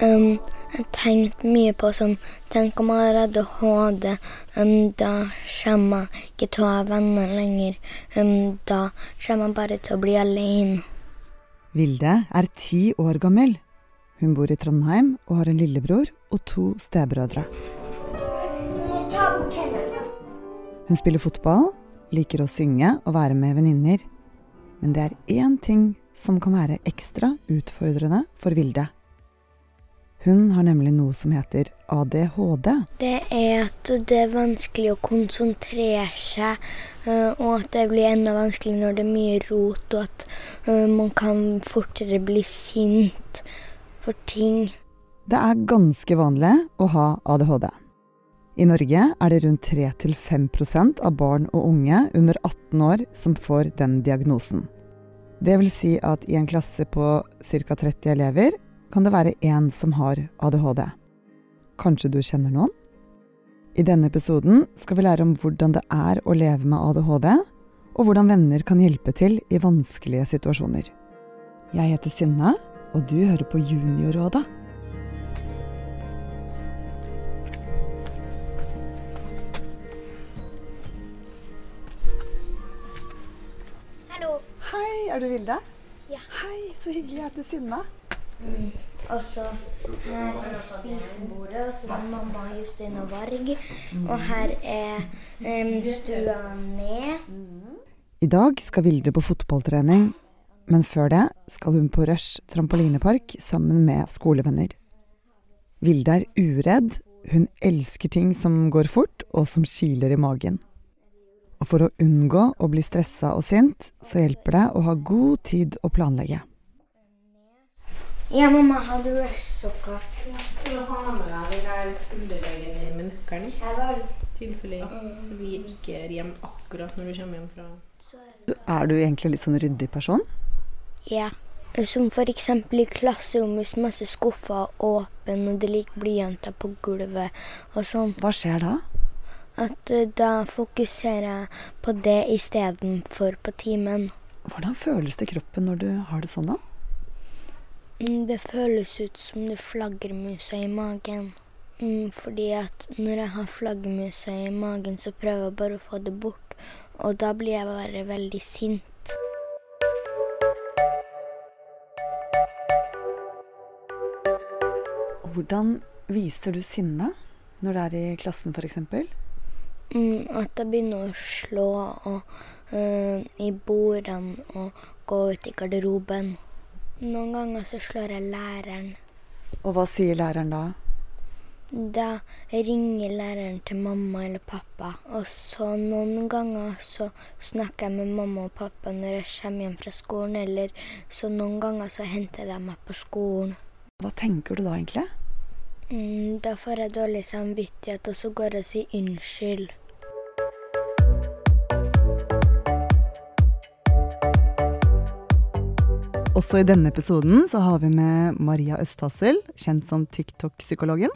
Um, jeg tenkte mye på sånn Tenk om jeg har ADHD. Um, da kommer jeg ikke til å ha venner lenger. Um, da kommer jeg bare til å bli alene. Vilde er ti år gammel. Hun bor i Trondheim og har en lillebror og to stebrødre. Hun spiller fotball, liker å synge og være med venninner. Men det er én ting som kan være ekstra utfordrende for Vilde. Hun har nemlig noe som heter ADHD. Det er at det er vanskelig å konsentrere seg, eh, og at det blir enda vanskeligere når det er mye rot, og at eh, man kan fortere bli sint for ting. Det er ganske vanlig å ha ADHD. I Norge er det rundt 3-5% av barn og unge under 18 år som får den diagnosen. Det vil si at i en klasse på ca. 30 elever kan det være én som har ADHD. Kanskje du kjenner noen? I denne episoden skal vi lære om hvordan det er å leve med ADHD, og hvordan venner kan hjelpe til i vanskelige situasjoner. Jeg heter Synne, og du hører på Juniorrådet. Hallo. Hei, er du Vilde? Ja. Hei, så hyggelig. Jeg heter Synne. Mm. Og så her er spisebordet, og så er mamma Justin og Varg. Og her er um, stua ned. I dag skal Vilde på fotballtrening, men før det skal hun på Rush trampolinepark sammen med skolevenner. Vilde er uredd, hun elsker ting som går fort og som kiler i magen. Og for å unngå å bli stressa og sint, så hjelper det å ha god tid å planlegge. Ja, mamma, har du Rush-sokker? For å ha med deg den der skulderleggen med nøkkelen i. Tilfelle at vi ikke er hjemme akkurat når du kommer hjem fra Er du egentlig litt sånn ryddig person? Ja. Som eksempel i klasserommet hvis masse skuffer er åpne og det ligger blyanter på gulvet og sånn. Hva skjer da? At eh, da fokuserer jeg på det istedenfor på timen. Hvordan føles det i kroppen når du har det sånn, da? Mm, Det føles ut som det flaggermusa i magen. Mm, Fordi at når jeg har flaggermusa i magen, så prøver jeg bare å få det bort. Og da blir jeg bare veldig sint. Hvordan viser du sinne når det er i klassen, f.eks.? Mm, at jeg begynner å slå og, øh, i bordene og gå ut i garderoben. Noen ganger så slår jeg læreren. Og hva sier læreren da? Da ringer læreren til mamma eller pappa, og så noen ganger så snakker jeg med mamma og pappa når jeg kommer hjem fra skolen, eller så noen ganger så henter de meg på skolen. Hva tenker du da egentlig? Mm, da får jeg dårlig samvittighet, og så går jeg og sier unnskyld. Også i denne episoden så har vi med Maria Østhassel, kjent som TikTok-psykologen.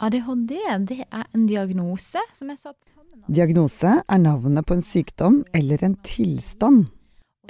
ADHD det er en diagnose som er satt sammen av Diagnose er navnet på en sykdom eller en tilstand.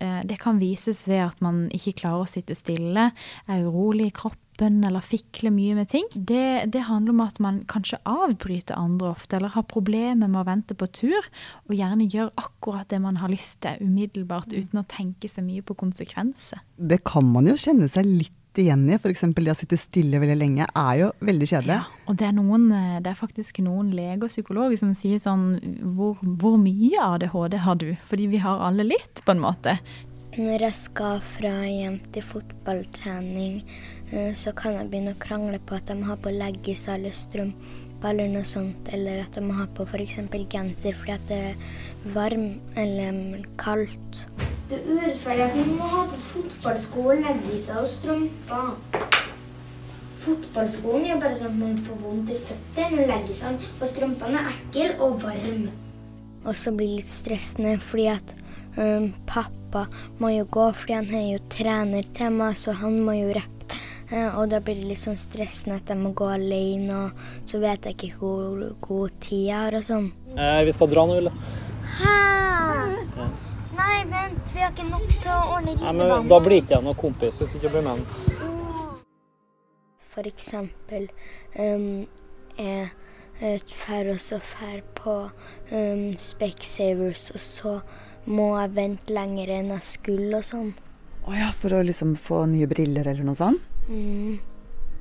Eh, Det kan vises ved at man ikke klarer å sitte stille, er urolig i kroppen eller fikler mye med ting. Det, det handler om at man kanskje avbryter andre ofte, eller har problemer med å vente på tur, og gjerne gjør akkurat det man har lyst til umiddelbart, uten å tenke så mye på konsekvenser. Det kan man jo kjenne seg litt igjen i. F.eks. det å sitte stille veldig lenge er jo veldig kjedelig. Ja, og det er, noen, eh, det er faktisk noen leger og psykologer som sier sånn hvor, hvor mye ADHD har du? Fordi vi har alle litt, på en måte. Når jeg skal fra hjem til fotballtrening, så kan jeg begynne å krangle på at de har på leggis eller strømpe eller noe sånt, eller at de må ha på f.eks. genser fordi at det er varm eller kaldt. Det er urettferdig at man må ha på fotballsko, leggiser og strømper. Fotballskoen gjør bare sånn at man får vondt i føttene, og leggisene og strømpene er ekle og varme. Og så blir det litt stressende fordi at um, pappa må jo gå, fordi han er jo trener til meg, så han må jo rekke. Eh, og da blir det litt sånn stressende at jeg må gå alene, og så vet jeg ikke hvor god tid jeg har og sånn. Eh, vi skal dra nå, Ulle. Hæ? Nei, vent, vi har ikke nok til å ordne men da blir ikke jeg noen kompis hvis ikke du blir med. f.eks. Um, er et fær og så fær på um, Specsavers, og så må jeg vente lenger enn jeg skulle og sånn. Å ja, for å liksom få nye briller eller noe sånt? Mm.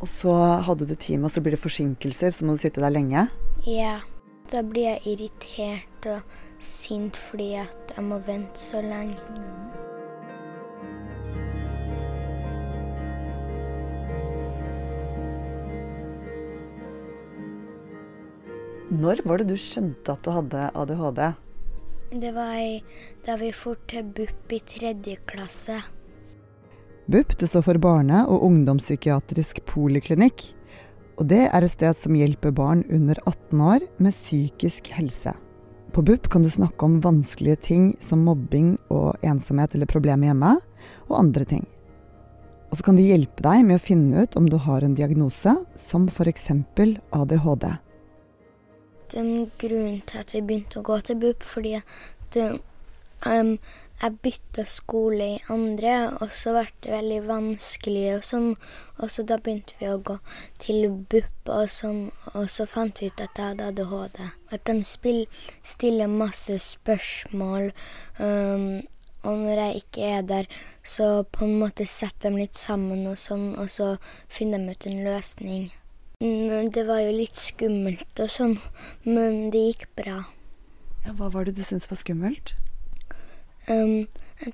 Og så hadde du time, og så blir det forsinkelser, så må du sitte der lenge? Ja. Da blir jeg irritert og sint fordi at jeg må vente så lenge. Når var det du skjønte at du hadde ADHD? Det var da vi for til BUP i tredje klasse. BUP det står for barne- og ungdomspsykiatrisk poliklinikk. Og det er et sted som hjelper barn under 18 år med psykisk helse. På BUP kan du snakke om vanskelige ting som mobbing og ensomhet eller problemer hjemme, og andre ting. Og så kan de hjelpe deg med å finne ut om du har en diagnose, som f.eks. ADHD. Den grunnen til at vi begynte å gå til BUP, fordi at um, jeg bytta skole i andre, og så ble det veldig vanskelig og sånn. Og så da begynte vi å gå til BUP og sånn, og så fant vi ut at jeg hadde ADHD. At de spill, stiller masse spørsmål, um, og når jeg ikke er der, så på en måte setter de litt sammen og sånn, og så finner de ut en løsning. Det var jo litt skummelt og sånn, men det gikk bra. Ja, hva var det du syntes var skummelt? Um,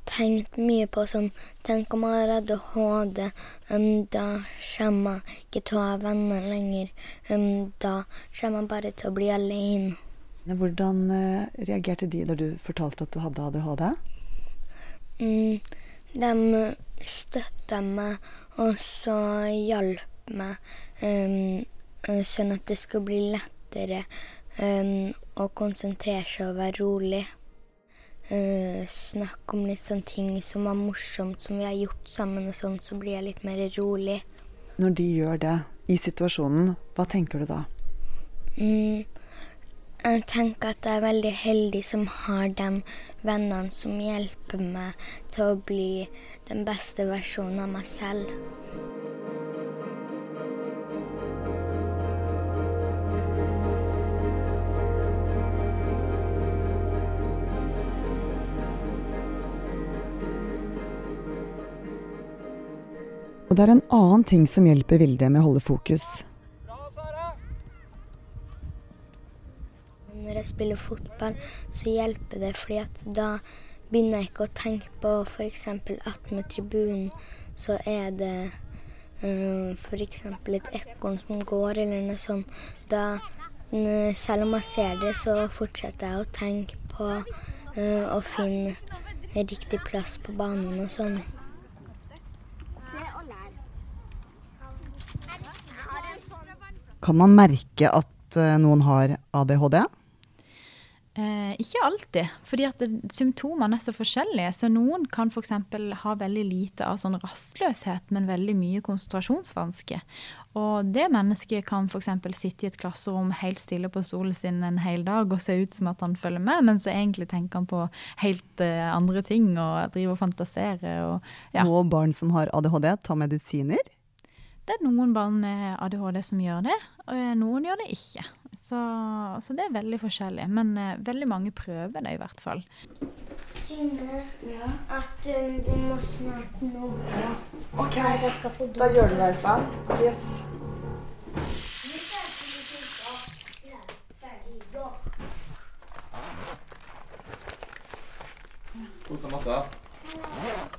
tenkte mye på sånn Tenk om jeg har ADHD. Um, da kommer jeg ikke til å ha venner lenger. Um, da kommer jeg bare til å bli alene. Hvordan uh, reagerte de da du fortalte at du hadde ADHD? Mm, de støtta meg, og så hjalp meg, um, sånn at det skulle bli lettere um, å konsentrere seg og være rolig. Uh, snakke om litt sånne ting som var morsomt, som vi har gjort sammen, og sånn, så blir jeg litt mer rolig. Når de gjør det i situasjonen, hva tenker du da? Mm, jeg tenker at jeg er veldig heldig som har de vennene som hjelper meg til å bli den beste versjonen av meg selv. Og det er en annen ting som hjelper Vilde med å holde fokus. Når jeg spiller fotball, så hjelper det, fordi at da begynner jeg ikke å tenke på f.eks. attmed tribunen, så er det uh, f.eks. et ekorn som går, eller noe sånt. Da, uh, selv om jeg ser det, så fortsetter jeg å tenke på uh, å finne riktig plass på banen og sånn. Kan man merke at eh, noen har ADHD? Eh, ikke alltid, fordi at symptomene er så forskjellige. Så noen kan f.eks. ha veldig lite av sånn rastløshet, men veldig mye konsentrasjonsvansker. Og det mennesket kan f.eks. sitte i et klasserom helt stille på stolen sin en hel dag og se ut som at han følger med, men så egentlig tenker han på helt uh, andre ting og driver og fantaserer. Og, ja. Må barn som har ADHD ta medisiner? Det er noen barn med ADHD som gjør det, og noen gjør det ikke. Så, så det er veldig forskjellig. Men uh, veldig mange prøver det i hvert fall. Synne, ja. at um, vi må snart nå. Ok, skal få da gjør du deg i stand. Yes. Kos deg masse.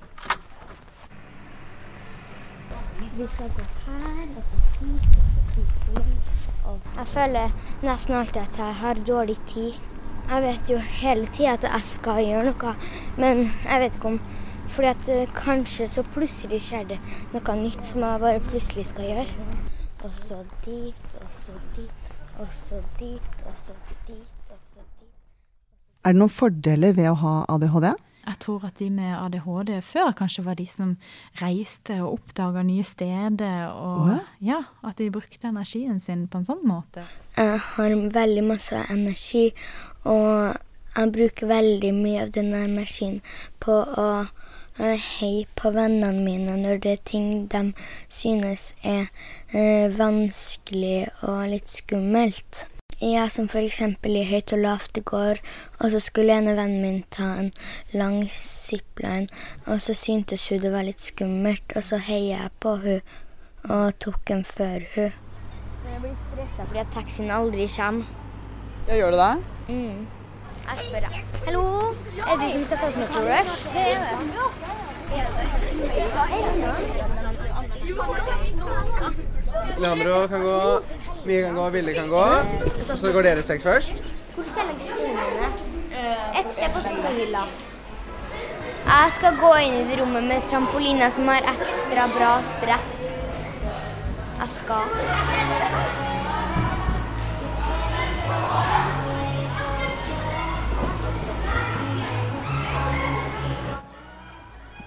Vi skal gå her, og så hit, og så hit. Og så. Jeg føler nesten alltid at jeg har dårlig tid. Jeg vet jo hele tida at jeg skal gjøre noe, men jeg vet ikke om Fordi at eh, kanskje så plutselig skjer det noe nytt som jeg bare plutselig skal gjøre. Og så dit, og så dit, og så dit, og så dit, og så dit. Er det noen fordeler ved å ha ADHD? Jeg tror at de med ADHD før kanskje var de som reiste og oppdaga nye steder. Og Åh. ja, at de brukte energien sin på en sånn måte. Jeg har veldig masse energi, og jeg bruker veldig mye av denne energien på å eh, heie på vennene mine når det er ting de synes er eh, vanskelig og litt skummelt. Ja, som eksempel i Høyt og lavt i går, og så skulle en av vennen min ta en lang zipline, og så syntes hun det var litt skummelt, og så heia jeg på hun og tok en før hun. Men jeg blir stressa fordi at taxien aldri kommer. Ja, gjør du det? Mm. Jeg spør deg. Hallo, er det du som skal ta oss med på Rush? Det er Leandro kan gå, Mie kan gå, Vilde kan gå. Så går dere seks først. Hvor skal jeg legge skoene? Et sted på skolehylla. Jeg skal gå inn i det rommet med trampoliner som har ekstra bra sprett. Jeg skal.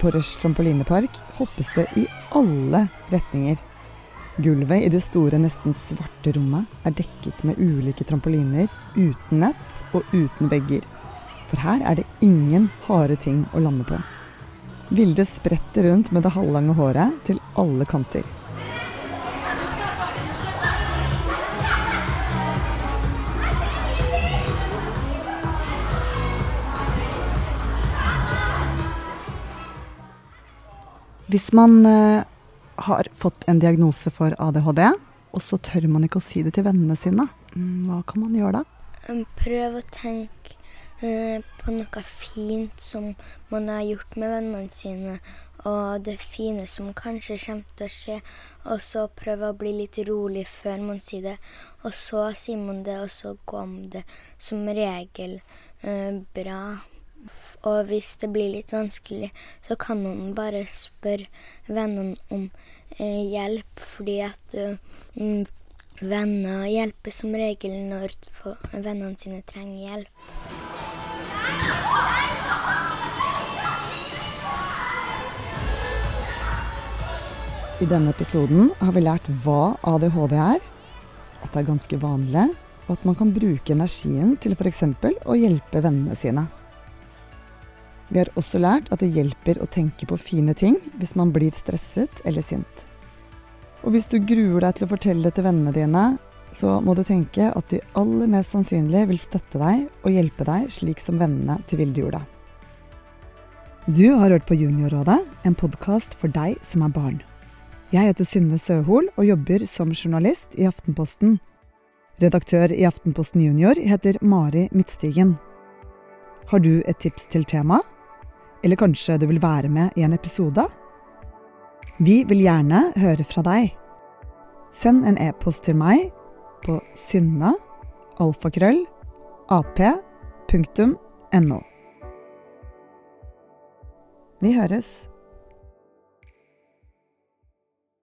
På Rush trampolinepark hoppes det i alle retninger. Gulvet i det store, nesten svarte rommet er dekket med ulike trampoliner uten nett og uten vegger. For her er det ingen harde ting å lande på. Vilde spretter rundt med det halvlange håret til alle kanter. Hvis man eh, har fått en diagnose for ADHD, og så tør man ikke å si det til vennene sine, mm, hva kan man gjøre da? Um, Prøv å tenke eh, på noe fint som man har gjort med vennene sine, og det fine som kanskje kommer til å skje, og så prøve å bli litt rolig før man sier det, og så sier man det, og så går man det som regel eh, bra. Og hvis det blir litt vanskelig, så kan man bare spørre vennene om eh, hjelp, fordi at mm, venner hjelper som regel når vennene sine trenger hjelp. I denne episoden har vi lært hva ADHD er, at det er ganske vanlig, og at man kan bruke energien til f.eks. å hjelpe vennene sine. Vi har også lært at det hjelper å tenke på fine ting hvis man blir stresset eller sint. Og hvis du gruer deg til å fortelle det til vennene dine, så må du tenke at de aller mest sannsynlig vil støtte deg og hjelpe deg slik som vennene til Vilde gjorde. Du har hørt på Juniorrådet, en podkast for deg som er barn. Jeg heter Synne Søhol og jobber som journalist i Aftenposten. Redaktør i Aftenposten Junior heter Mari Midtstigen. Har du et tips til tema? Eller kanskje du vil være med i en episode? Vi vil gjerne høre fra deg. Send en e-post til meg på synne alfakrøll ap.no. Vi høres.